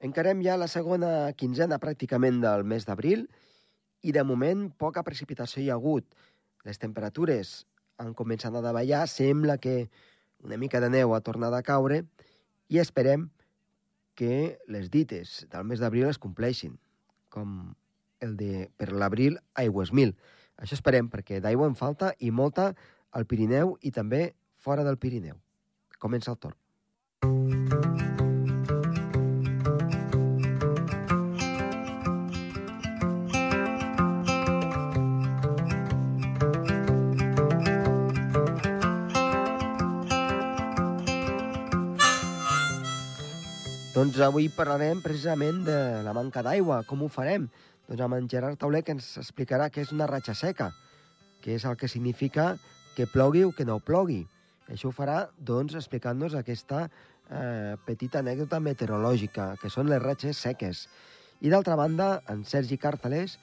Encarem ja la segona quinzena pràcticament del mes d'abril i de moment poca precipitació hi ha hagut. Les temperatures han començat a davallar, sembla que una mica de neu ha tornat a caure i esperem que les dites del mes d'abril es compleixin, com el de per l'abril aigües mil. Això esperem, perquè d'aigua en falta i molta al Pirineu i també fora del Pirineu. Comença el torn. Doncs avui parlarem precisament de la manca d'aigua. Com ho farem? Doncs amb en Gerard Tauler que ens explicarà què és una ratxa seca, què és el que significa que plogui o que no plogui. Això ho farà, doncs, explicant-nos aquesta eh, petita anècdota meteorològica, que són les ratxes seques. I d'altra banda, en Sergi Cartalés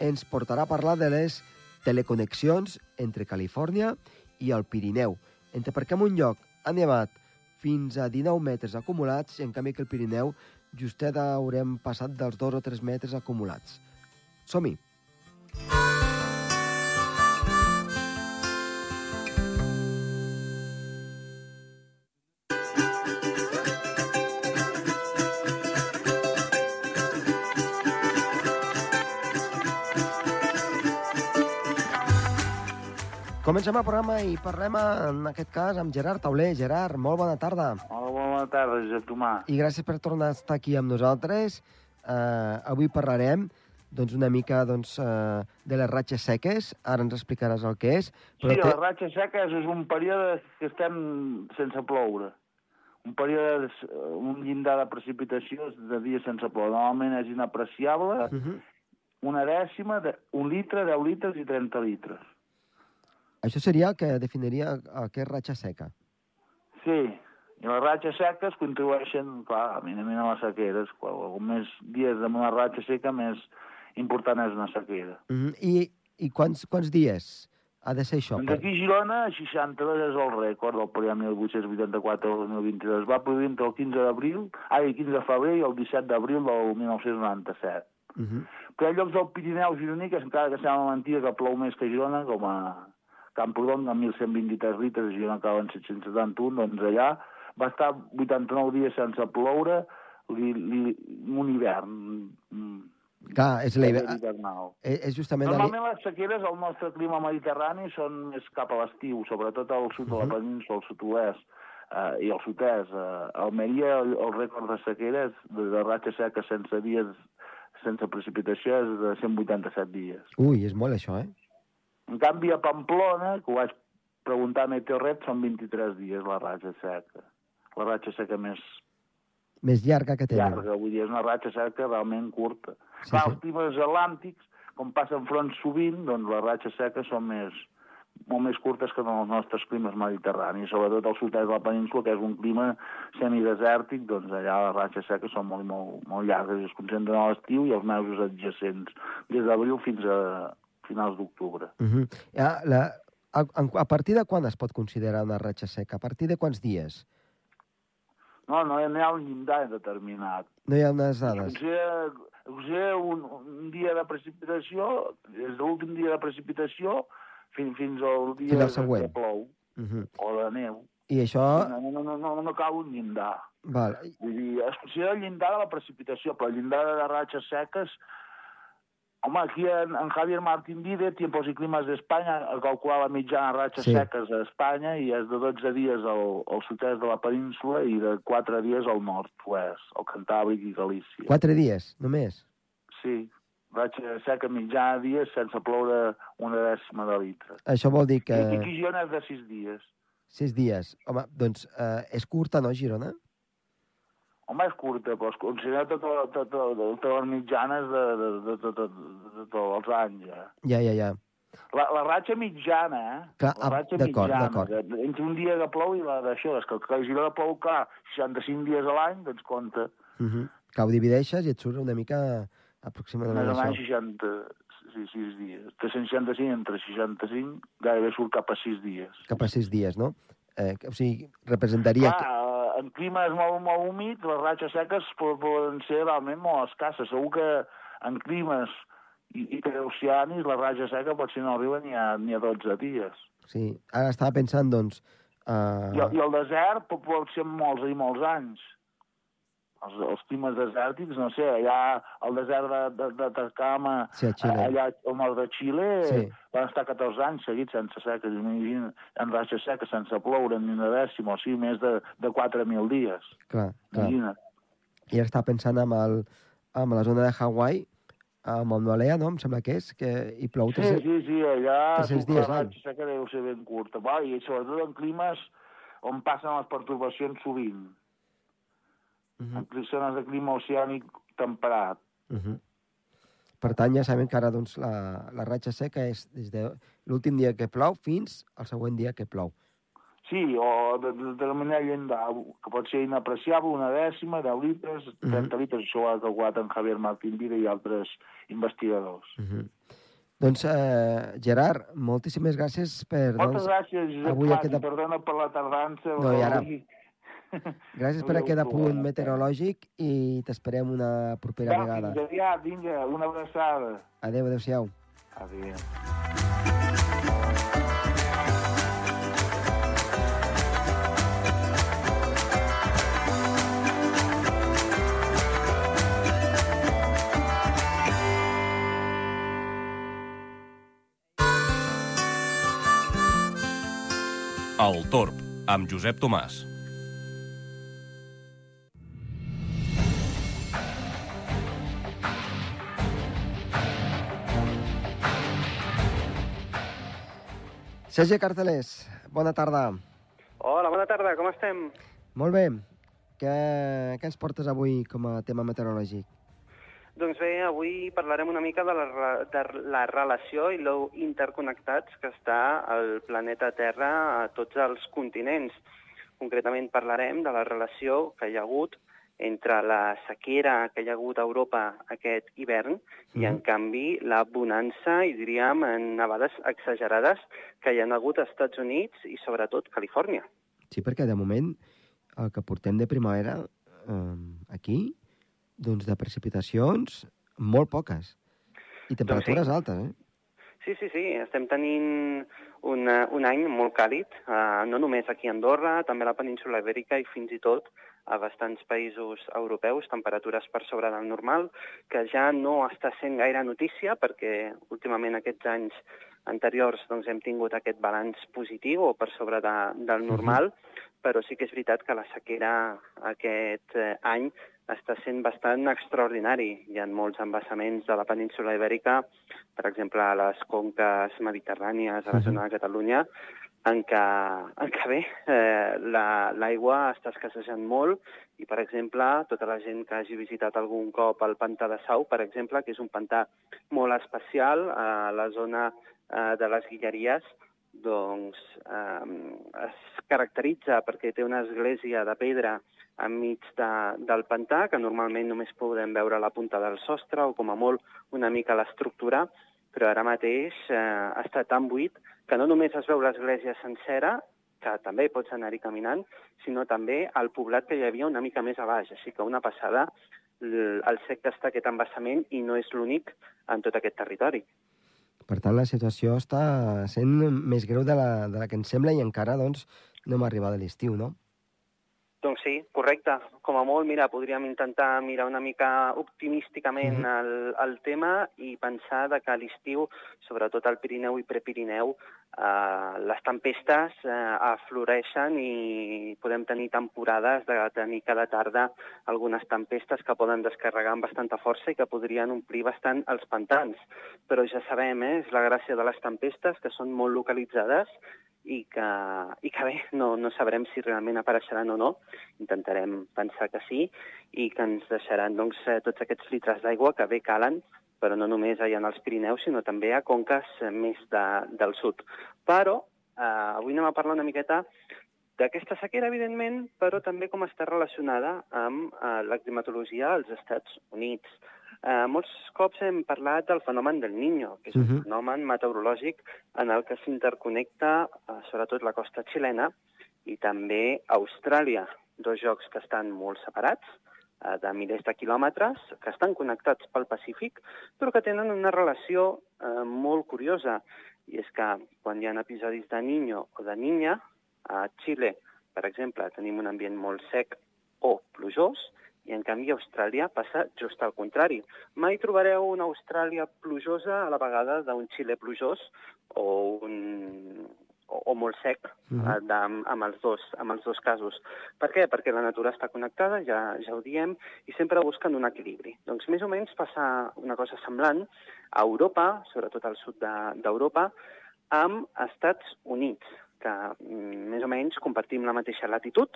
ens portarà a parlar de les teleconnexions entre Califòrnia i el Pirineu, entre perquè en un lloc ha nevat fins a 19 metres acumulats, i en canvi que el Pirineu justet haurem passat dels 2 o 3 metres acumulats. Som-hi! Comencem el programa i parlem, en aquest cas, amb Gerard Tauler. Gerard, molt bona tarda. Hola, bona tarda, Josep Tomà. I gràcies per tornar a estar aquí amb nosaltres. Uh, avui parlarem doncs, una mica doncs, uh, de les ratxes seques. Ara ens explicaràs el que és. Però sí, té... les ratxes seques és un període que estem sense ploure. Un període, un llindar de precipitació de dies sense ploure. Normalment és inapreciable, uh -huh. una dècima, de, un litre, 10 litres i 30 litres. Això seria el que definiria el que és ratxa seca. Sí, i les ratxes seques contribueixen, clar, eminentment a les sequeres. Quan més dies amb una ratxa seca, més important és una sequera. Mm -hmm. I, i quants, quants dies ha de ser això? Doncs aquí a Girona, 62 és el rècord del període 1884-2022. Va produir entre el 15 d'abril, ah, el 15 de febrer i el 17 d'abril del 1997. Mm -hmm. Però hi ha llocs del Pirineu gironí que encara que sembla mentida que plou més que Girona, com a Camprodon amb 1.123 litres i Girona acaba en 771, doncs allà va estar 89 dies sense ploure li, li, un hivern. Clar, és l'hivern. És, és justament... Normalment les sequeres al nostre clima mediterrani són més cap a l'estiu, sobretot al sud de la península, al sud-oest eh, i al sud-est. Eh, Almeria, el, el rècord de sequeres, de, de ratxa seca sense dies sense precipitació és de 187 dies. Ui, és molt això, eh? En canvi, a Pamplona, que ho vaig preguntar a Meteorret, són 23 dies la ratxa seca. La ratxa seca més... Més llarga que tenen. Llarga, vull dir, és una ratxa seca realment curta. Sí, Clar, sí. els climes atlàntics, com passen fronts sovint, doncs les ratxes seques són més, molt més curtes que en els nostres climes mediterranis, sobretot al sud-est de la península, que és un clima semidesèrtic, doncs allà les ratxes seques són molt, molt, molt llargues i es concentren a l'estiu i els mesos adjacents, des d'abril fins a, finals d'octubre. Uh -huh. ja, la, a, a partir de quan es pot considerar una ratxa seca? A partir de quants dies? No, no, no hi ha un llindar determinat. No hi ha unes dades. Es considera, un, un dia de precipitació, des de l'últim dia de precipitació fins, fins al dia fins al següent. que plou, uh -huh. o de neu. I això... No, no, no, no, no cal un llindar. Val. Vull dir, es considera el llindar de la precipitació, però el llindar de ratxes seques Home, aquí en, en Javier Martín Vide, Tiempos i Climes d'Espanya, calcular la mitjana ratxes sí. seques a Espanya i és de 12 dies al, al sud-est de la península i de 4 dies al nord-oest, al Cantàbric i Galícia. 4 dies, només? Sí, ratxa seca mitjana dies sense ploure una dècima de litre. Això vol dir que... I aquí Girona és de 6 dies. 6 dies. Home, doncs eh, és curta, no, Girona? Home, és curta, però es considera totes tot, tot, tot les mitjanes de, de, de, de, de, de, tots els anys, ja. Ja, ja, ja. La, la ratxa mitjana, eh? Clar, la ratxa mitjana, entre un dia que plou i la d'això, és que el Girona plou, clar, 65 dies a l'any, doncs compta. Uh -huh. Que ho divideixes i et surt una mica aproximadament això. Més 60, sí, 6 dies. 365 entre 65 gairebé surt cap a 6 dies. Cap a 6 dies, no? Eh, o sigui, representaria... Clar, eh, en climes molt, molt humits, les ratxes seques poden ser realment molt escasses. Segur que en climes interoceanis la ratxa seca potser no arriba ni a, ni a 12 dies. Sí, ara estava pensant, doncs... Uh... I, I el desert pot, pot ser molts i molts anys els, els climes desèrtics, no sé, allà al desert de, de, de Tacama, sí, allà al nord de Xile, sí. van estar 14 anys seguits sense seques, imagina, en ratxa seca, sense ploure ni una dècima, o sigui, més de, de 4.000 dies. Clar, clar. Imagina. I està pensant amb, el, amb la zona de Hawaii, a Mauna Lea, no? Em sembla que és, que hi plou sí, sí, sí, allà 300 dies l'any. La seca deu ser ben curta, va, i sobretot en climes on passen les perturbacions sovint. Uh -huh. en zones de clima oceànic temperat. Uh -huh. Per tant, ja sabem que ara doncs, la, la ratxa seca és des de l'últim dia que plou fins al següent dia que plou. Sí, o de, de, de la manera llendà, que pot ser inapreciable, una dècima, 10 litres, 30 uh -huh. litres, això ho ha calculat en Javier Martín Vida i altres investigadors. Uh -huh. Doncs, eh, Gerard, moltíssimes gràcies per... Moltes doncs, gràcies, Josep avui aquest... perdona per la tardança. No, i ara... Gràcies per aquest apunt meteorològic i t'esperem una propera Va, vegada. Fins aviat, vinga, una abraçada. Adéu, adéu-siau. Adéu. El Torb, amb Josep Tomàs. Sergi Cartelés, bona tarda. Hola, bona tarda, com estem? Molt bé. Què, què ens portes avui com a tema meteorològic? Doncs bé, avui parlarem una mica de la, de la relació i lo interconnectats que està el planeta Terra a tots els continents. Concretament parlarem de la relació que hi ha hagut entre la sequera que hi ha hagut a Europa aquest hivern mm. i, en canvi, la bonança, i diríem, en nevades exagerades que hi ha hagut als Estats Units i, sobretot, Califòrnia. Sí, perquè, de moment, el que portem de primavera eh, aquí, doncs de precipitacions, molt poques. I temperatures doncs sí. altes, eh? Sí, sí, sí. Estem tenint un, un any molt càlid, eh, no només aquí a Andorra, també a la península Ibèrica i fins i tot a bastants països europeus, temperatures per sobre del normal, que ja no està sent gaire notícia perquè últimament aquests anys anteriors doncs, hem tingut aquest balanç positiu o per sobre de, del normal, però sí que és veritat que la sequera aquest eh, any està sent bastant extraordinari. Hi ha molts embassaments de la península ibèrica, per exemple, a les conques mediterrànies, a la zona de Catalunya, en què, en què bé, eh, l'aigua la, està escassejant molt i, per exemple, tota la gent que hagi visitat algun cop el pantà de Sau, per exemple, que és un pantà molt especial a la zona eh, de les Guilleries, doncs eh, es caracteritza perquè té una església de pedra enmig de, del pantà, que normalment només podem veure la punta del sostre o com a molt una mica l'estructura, però ara mateix eh, està tan buit que no només es veu l'església sencera, que també pots anar-hi caminant, sinó també el poblat que hi havia una mica més a baix. Així que una passada, el sec que està aquest embassament i no és l'únic en tot aquest territori. Per tant, la situació està sent més greu de la, de la que ens sembla i encara doncs, no hem arribat a l'estiu, no? Doncs sí, correcte. Com a molt, mira, podríem intentar mirar una mica optimísticament mm -hmm. el, el tema i pensar de que a l'estiu, sobretot al Pirineu i Prepirineu, eh, les tempestes eh, afloreixen i podem tenir temporades de tenir cada tarda algunes tempestes que poden descarregar amb bastanta força i que podrien omplir bastant els pantans. Però ja sabem, eh, és la gràcia de les tempestes, que són molt localitzades i que, i que bé, no, no sabrem si realment apareixeran o no. Intentarem pensar que sí i que ens deixaran doncs, eh, tots aquests litres d'aigua que bé calen, però no només allà en els Pirineus, sinó també a conques eh, més de, del sud. Però eh, avui anem a parlar una miqueta d'aquesta sequera, evidentment, però també com està relacionada amb eh, la climatologia als Estats Units. Eh, molts cops hem parlat del fenomen del Niño, que és uh -huh. un mhm. fenomen meteorològic en el que s'interconnecta, eh, sobretot la costa xilena, i també Austràlia, dos jocs que estan molt separats, eh, de milers de quilòmetres, que estan connectats pel Pacífic, però que tenen una relació eh, molt curiosa, i és que quan hi ha episodis de Niño o de Niña, a Xile, per exemple, tenim un ambient molt sec o plujós, i en canvi a Austràlia passa just al contrari. Mai trobareu una Austràlia plujosa a la vegada d'un Xile plujós o un, o, o molt sec mm -hmm. de, amb, els dos, amb els dos casos. Per què? Perquè la natura està connectada, ja, ja ho diem, i sempre busquen un equilibri. Doncs més o menys passa una cosa semblant a Europa, sobretot al sud d'Europa, de, amb Estats Units, que mm, més o menys compartim la mateixa latitud,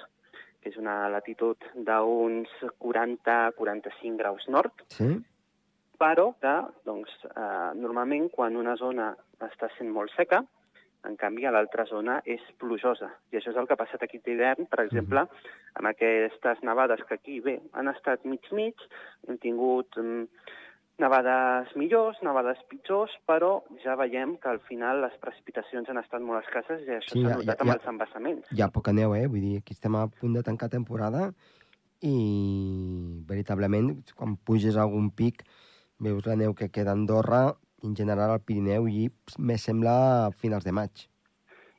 que és una latitud d'uns 40-45 graus nord, sí. però que doncs, eh, normalment quan una zona està sent molt seca, en canvi, a l'altra zona és plujosa. I això és el que ha passat aquí d'hivern, per exemple, amb aquestes nevades que aquí, bé, han estat mig-mig, hem tingut mm, nevades millors, nevades pitjors, però ja veiem que al final les precipitacions han estat molt escasses i això s'ha ja, notat ja, amb ja, els embassaments. Hi ha poca neu, eh? Vull dir, aquí estem a punt de tancar temporada i veritablement, quan puges a algun pic, veus la neu que queda a Andorra en general al Pirineu i me sembla finals de maig.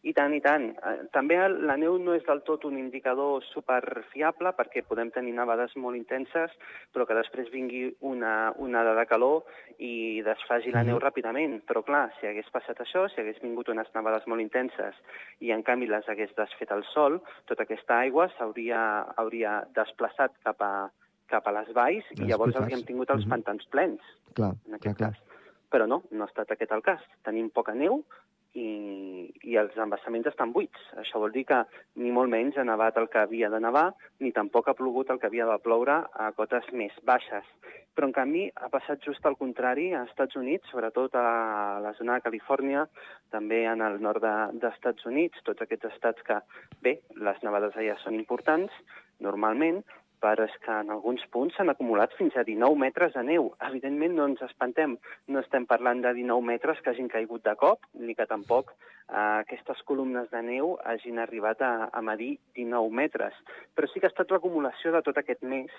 I tant, i tant. Eh, també la neu no és del tot un indicador superfiable perquè podem tenir nevades molt intenses, però que després vingui una onada de calor i desfagi la neu mm. ràpidament. Però clar, si hagués passat això, si hagués vingut unes nevades molt intenses i en canvi les hagués desfet el sol, tota aquesta aigua s'hauria hauria desplaçat cap a, cap a les valls i llavors hauríem tingut els mm -hmm. pantans plens. Clar, en aquest clar, cas. Però no, no ha estat aquest el cas. Tenim poca neu, i, i els embassaments estan buits. Això vol dir que ni molt menys ha nevat el que havia de nevar, ni tampoc ha plogut el que havia de ploure a cotes més baixes. Però, en canvi, ha passat just al contrari a Estats Units, sobretot a la zona de Califòrnia, també en el nord d'Estats de, Units, tots aquests estats que, bé, les nevades allà són importants, normalment, però és que en alguns punts s'han acumulat fins a 19 metres de neu. Evidentment no ens espantem, no estem parlant de 19 metres que hagin caigut de cop, ni que tampoc eh, aquestes columnes de neu hagin arribat a, a medir 19 metres. Però sí que ha estat l'acumulació de tot aquest mes,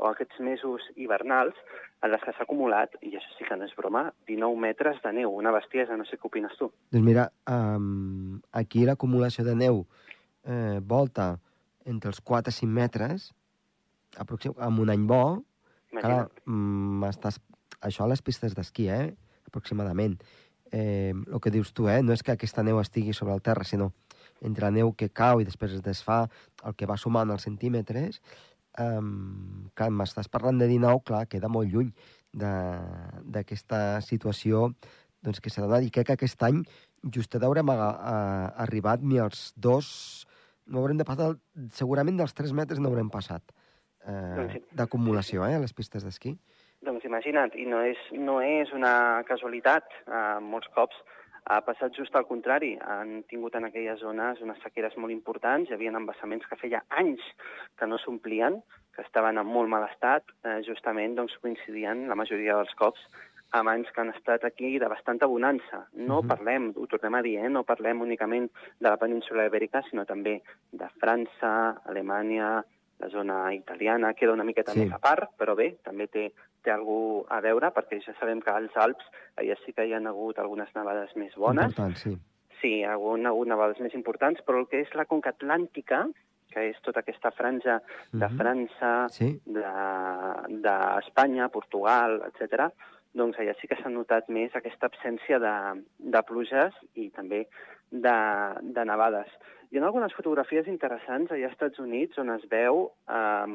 o aquests mesos hivernals, en les que s'ha acumulat, i això sí que no és broma, 19 metres de neu, una bestiesa, no sé què opines tu. Doncs mira, um, aquí l'acumulació de neu eh, volta entre els 4 i 5 metres, aproxim, amb un any bo, clar, mm, estàs, això a les pistes d'esquí, eh? aproximadament. Eh, el que dius tu, eh? no és que aquesta neu estigui sobre el terra, sinó entre la neu que cau i després es desfà, el que va sumant els centímetres, eh, clar, m'estàs parlant de 19, clar, queda molt lluny d'aquesta situació doncs, que s'ha donat. I crec que aquest any just haurem a, a, arribat ni els dos... No haurem de passar, segurament dels 3 metres no haurem passat eh, doncs, d'acumulació eh, a les pistes d'esquí? Doncs imagina't, i no és, no és una casualitat. Eh, molts cops ha passat just al contrari. Han tingut en aquelles zones unes sequeres molt importants, hi havia embassaments que feia anys que no s'omplien, que estaven en molt mal estat, eh, justament doncs, coincidien la majoria dels cops amb anys que han estat aquí de bastanta bonança. No uh -huh. parlem, ho tornem a dir, eh? no parlem únicament de la península ibèrica, sinó també de França, Alemanya, la zona italiana queda una miqueta sí. més a part, però bé, també té, té algú a veure, perquè ja sabem que als Alps allà sí que hi ha hagut algunes nevades més bones. Important, sí. Sí, hi ha hagut, hagut nevades més importants, però el que és la conca atlàntica, que és tota aquesta franja de mhm. França, sí. d'Espanya, de, Portugal, etc. doncs allà sí que s'ha notat més aquesta absència de, de pluges i també de, de nevades. Hi ha algunes fotografies interessants allà als Estats Units on es veu eh,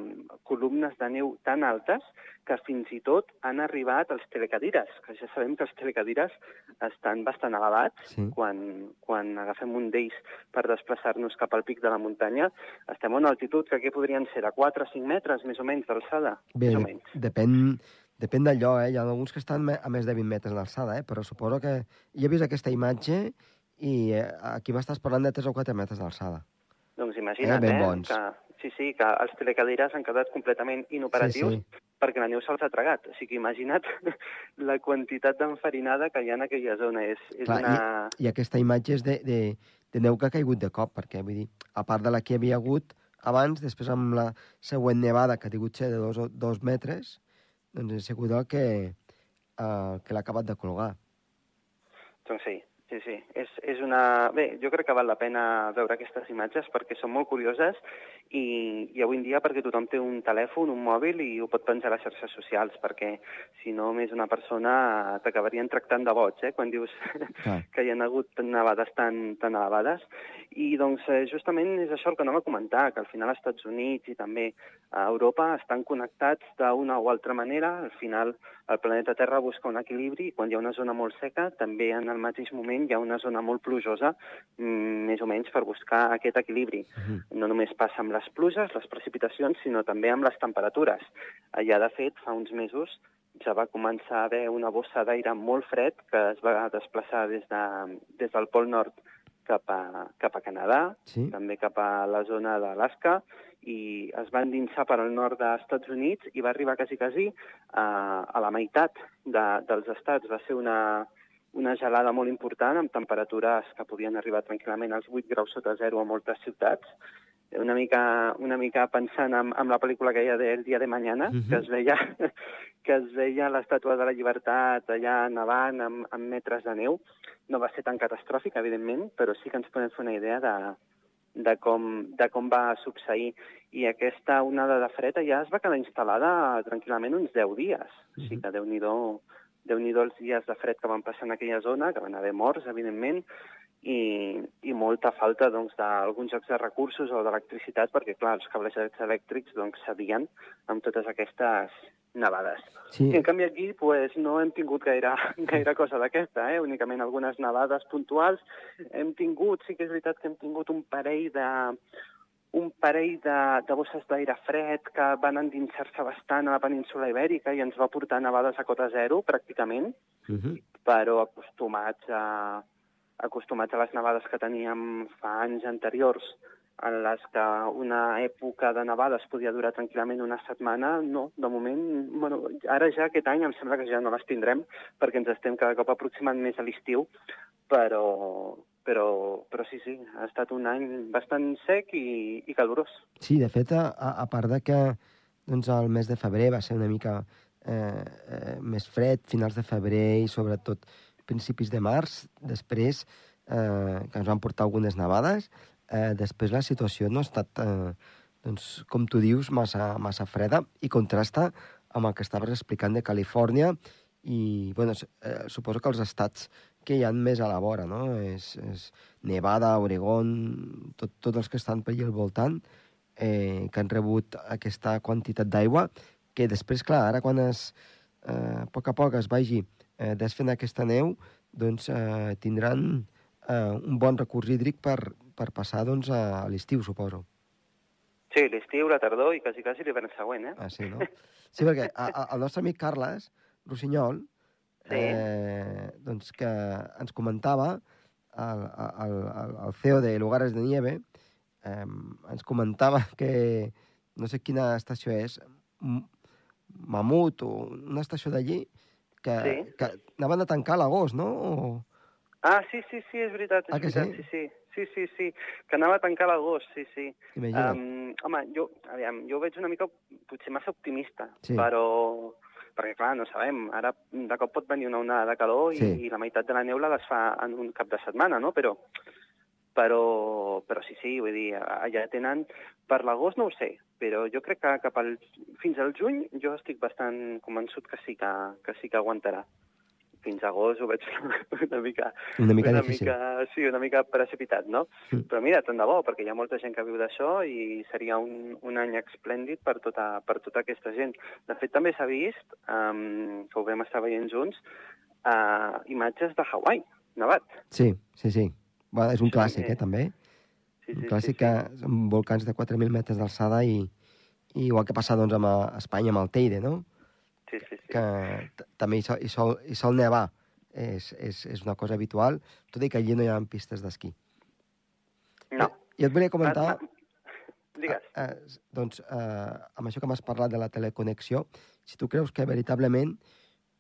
columnes de neu tan altes que fins i tot han arribat als telecadires, que ja sabem que els telecadires estan bastant elevats. Sí. Quan, quan agafem un d'ells per desplaçar-nos cap al pic de la muntanya, estem a una altitud que aquí podrien ser de 4 o 5 metres, més o menys, d'alçada. Bé, més o menys. depèn, depèn del lloc, eh? Hi ha alguns que estan a més de 20 metres d'alçada, eh? però suposo que... Ja he vist aquesta imatge i eh, aquí m'estàs parlant de 3 o 4 metres d'alçada. Doncs imagina't, eh, eh que, sí, sí, que els telecadires han quedat completament inoperatius sí, sí. perquè la neu se'ls ha tragat. O sigui, imagina't la quantitat d'enfarinada que hi ha en aquella zona. És, és Clar, una... I, I aquesta imatge és de, de, de neu que ha caigut de cop, perquè, vull dir, a part de la que hi havia hagut abans, després amb la següent nevada, que ha tingut ser de dos, dos metres, doncs ha sigut el que, eh, que l'ha acabat de colgar. Doncs sí, Sí, sí. És, és una... Bé, jo crec que val la pena veure aquestes imatges perquè són molt curioses i, i avui en dia perquè tothom té un telèfon, un mòbil i ho pot penjar a les xarxes socials perquè si no més una persona t'acabarien tractant de boig, eh? Quan dius ah. que hi ha hagut nevades tan, tan elevades. I doncs eh, justament és això el que anem a comentar, que al final als Estats Units i també a Europa estan connectats d'una o altra manera. Al final el planeta Terra busca un equilibri i quan hi ha una zona molt seca també en el mateix moment hi ha una zona molt plujosa, mm, més o menys per buscar aquest equilibri. No només passa amb les pluges, les precipitacions, sinó també amb les temperatures. Allà, de fet, fa uns mesos ja va començar a haver una bossa d'aire molt fred que es va desplaçar des, de, des del Pol Nord cap a, cap a Canadà, sí? també cap a la zona d'Alaska, i es va endinsar per al nord dels Estats Units i va arribar quasi, quasi a, a la meitat de, dels estats. Va ser una, una gelada molt important, amb temperatures que podien arribar tranquil·lament als 8 graus sota zero a moltes ciutats, una mica, una mica pensant en, en la pel·lícula que hi ha El dia de mañana, uh -huh. que es veia que es veia l'estàtua de la llibertat allà nevant amb, amb metres de neu. No va ser tan catastròfic, evidentment, però sí que ens podem fer una idea de, de, com, de com va succeir. I aquesta onada de fred ja es va quedar instal·lada tranquil·lament uns 10 dies. Uh -huh. O sigui que Déu-n'hi-do déu nhi els dies de fred que van passar en aquella zona, que van haver morts, evidentment, i molta falta doncs, d'alguns jocs de recursos o d'electricitat, perquè, clar, els cables elèctrics doncs, cedien amb totes aquestes nevades. Sí. I, en canvi, aquí pues, no hem tingut gaire, gaire cosa d'aquesta, eh? únicament algunes nevades puntuals. Hem tingut, sí que és veritat que hem tingut un parell de un parell de, de bosses d'aire fred que van endinsar-se bastant a la península ibèrica i ens va portar nevades a cota zero, pràcticament, uh mhm. -huh. però acostumats a, acostumats a les nevades que teníem fa anys anteriors, en les que una època de nevades podia durar tranquil·lament una setmana, no, de moment, bueno, ara ja aquest any em sembla que ja no les tindrem, perquè ens estem cada cop aproximant més a l'estiu, però, però, però sí, sí, ha estat un any bastant sec i, i calorós. Sí, de fet, a, a part de que doncs, el mes de febrer va ser una mica eh, eh, més fred, finals de febrer i sobretot principis de març, després eh, que ens van portar algunes nevades, eh, després la situació no ha estat, eh, doncs, com tu dius, massa, massa freda i contrasta amb el que estaves explicant de Califòrnia i, bueno, eh, suposo que els estats que hi han més a la vora, no? És, és Nevada, Oregon, tot, tots els que estan per allà al voltant, eh, que han rebut aquesta quantitat d'aigua, que després, clar, ara quan es, eh, a poc a poc es vagi eh, desfent aquesta neu, doncs eh, tindran eh, un bon recurs hídric per, per passar doncs, a, a l'estiu, suposo. Sí, l'estiu, la tardor i quasi, quasi l'hivern següent, eh? Ah, sí, no? Sí, perquè a, a, el nostre amic Carles Rossinyol, sí. eh, doncs que ens comentava, el, el, el, el CEO de Lugares de Nieve, eh, ens comentava que, no sé quina estació és, Mamut o una estació d'allí, que, sí. que anaven a tancar l'agost, no? O... Ah, sí, sí, sí, és veritat, és ah, veritat, sí? sí, sí. Sí, sí, sí, que anava a tancar l'agost, sí, sí. Um, home, jo, aviam, jo veig una mica, potser massa optimista, sí. però perquè, clar, no sabem, ara de cop pot venir una onada de calor i, sí. i la meitat de la neu la desfà en un cap de setmana, no? Però, però, però sí, sí, vull dir, allà tenen... Per l'agost no ho sé, però jo crec que cap al, fins al juny jo estic bastant convençut que sí que, que, sí que aguantarà. Fins a agost ho veig una mica... Una mica una difícil. Mica, sí, una mica precipitat, no? Mm. Però mira, tant de bo, perquè hi ha molta gent que viu d'això i seria un, un any esplèndid per tota, per tota aquesta gent. De fet, també s'ha vist, um, que ho vam estar veient junts, uh, imatges de Hawaii, nevat. Sí, sí, sí. Bueno, és un clàssic, eh, també. Sí, sí, clàssic sí, sí. que són volcans de 4.000 metres d'alçada i, i igual que passa doncs, amb a Espanya, amb el Teide, no? Sí, sí, sí. Que també hi sol, hi, sol, hi sol nevar. És, és, és una cosa habitual, tot i que allí no hi ha pistes d'esquí. No. I et volia comentar... Digues. Eh, eh, doncs, eh, amb això que m'has parlat de la teleconnexió, si tu creus que veritablement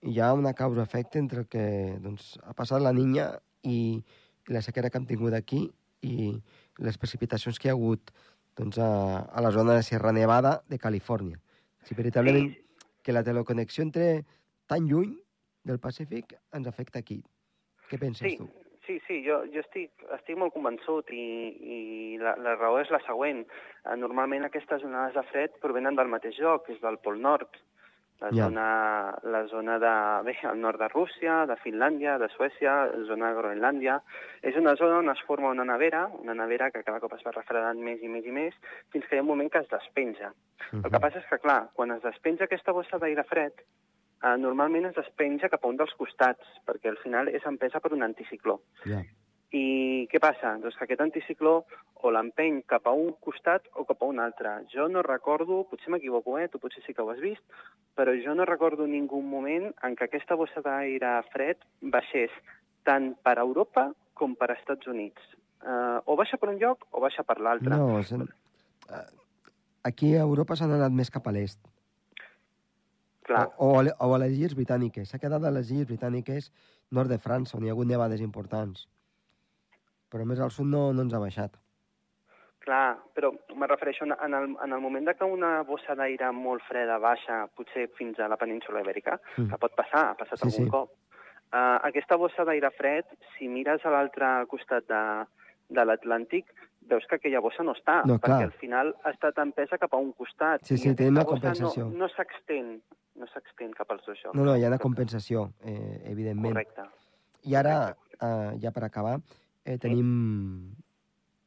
hi ha una causa-efecte entre el que doncs, ha passat la niña i, i la sequera que hem tingut aquí i les precipitacions que hi ha hagut doncs, a, a la zona de Sierra Nevada de Califòrnia. Si veritablement sí. que la teleconnexió entre tan lluny del Pacífic ens afecta aquí. Què penses sí. tu? Sí, sí, jo, jo estic, estic molt convençut i, i la, la raó és la següent. Eh, normalment aquestes onades de fred provenen del mateix lloc, és del Pol Nord. La Ja. zona, la zona de, bé, al nord de Rússia, de Finlàndia, de Suècia, zona de Groenlàndia. És una zona on es forma una nevera, una nevera que cada cop es va refredant més i més i més, fins que hi ha un moment que es despenja. El que passa és que, clar, quan es despenja aquesta bossa d'aire fred, eh, normalment es despenja cap a un dels costats, perquè al final és empesa per un anticicló. Ja. I què passa? Doncs que aquest anticicló o l'empeny cap a un costat o cap a un altre. Jo no recordo, potser m'equivoco, eh? tu potser sí que ho has vist, però jo no recordo ningú moment en què aquesta bossa d'aire fred baixés tant per Europa com per Estats Units. Uh, o baixa per un lloc o baixa per l'altre. No, sen... eh, aquí a Europa s'han anat més cap a l'est. Clar, O, o, a o a les illes britàniques. S'ha quedat a les illes britàniques nord de França, on hi ha hagut nevades importants. Però més al sud no, no ens ha baixat. Clar, però me refereixo en el, en el moment de que una bossa d'aire molt freda baixa, potser fins a la península ibèrica, Mm. que pot passar, ha passat Sí, algun sí. cop, uh, aquesta bossa d'aire fred, si mires a l'altre costat de, de l'Atlàntic, veus que aquella bossa no està, No, perquè clar. al final ha estat empesa cap a un costat. Sí, sí, la bossa compensació. No, no s'extén, no s'extén cap als dos llocs. No, no, hi ha una compensació, eh, evidentment. Correcte. I ara, eh, ja per acabar, eh, tenim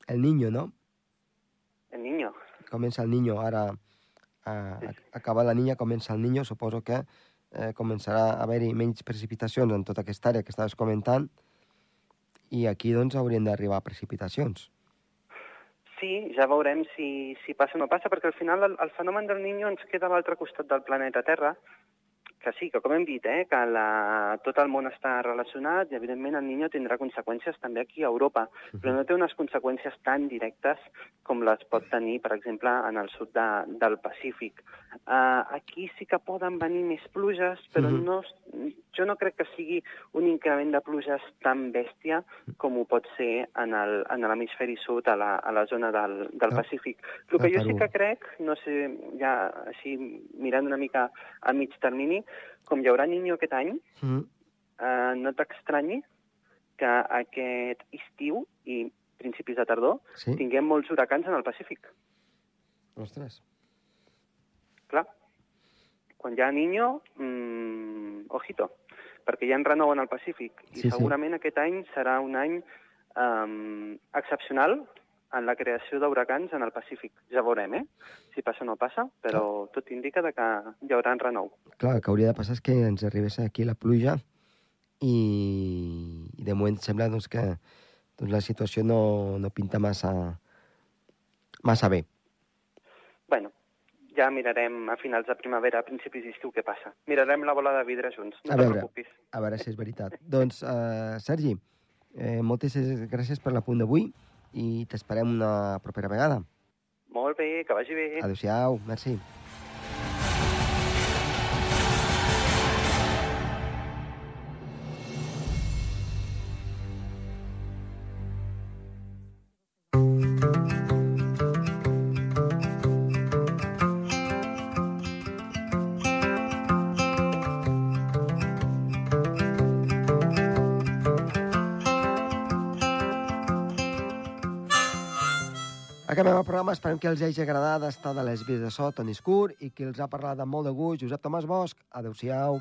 el Niño, no? El niño. Comença el Niño, ara eh, acaba la Niña, comença el Niño, suposo que eh, començarà a haver-hi menys precipitacions en tota aquesta àrea que estaves comentant, i aquí doncs haurien d'arribar precipitacions. Sí, ja veurem si, si passa o no passa, perquè al final el, el fenomen del Niño ens queda a l'altre costat del planeta Terra, que sí, que com hem dit, eh, que la, tot el món està relacionat i, evidentment, el Niño tindrà conseqüències també aquí a Europa, però no té unes conseqüències tan directes com les pot tenir, per exemple, en el sud de, del Pacífic. Uh, aquí sí que poden venir més pluges, però no, jo no crec que sigui un increment de pluges tan bèstia com ho pot ser en el- en l'hemisferi sud, a la, a la zona del, del Ah, Pacífic. El que a jo sí que crec, no sé, ja així mirant una mica a mig termini, com hi haurà Niño aquest any, Mm. eh, no t'estranyi que aquest estiu i principis de tardor Sí? tinguem molts huracans en el Pacífic. Ostres. Clar, quan hi ha Niño, mmm, ojito, perquè hi ha renou en el Pacífic i Sí, sí. segurament aquest any serà un any um, excepcional en la creació d'huracans en el Pacífic. Ja veurem, eh? Si passa o no passa, però tot indica de que hi haurà renou. Clar, el que hauria de passar és que ens arribés aquí la pluja i, i de moment sembla doncs, que doncs, la situació no, no pinta massa, massa bé. Bueno, ja mirarem a finals de primavera, a principis d'estiu, què passa. Mirarem la bola de vidre junts, no A veure. preocupis. A veure si és veritat. doncs, uh, Sergi, eh, moltes gràcies per l'apunt d'avui i t'esperem una propera vegada. Molt bé, que vagi bé. Adéu-siau, merci. Programa, esperem que els hagi agradat estar de les vies de so, Toni Escur, i que els ha parlat amb molt de gust, Josep Tomàs Bosch. Adéu-siau.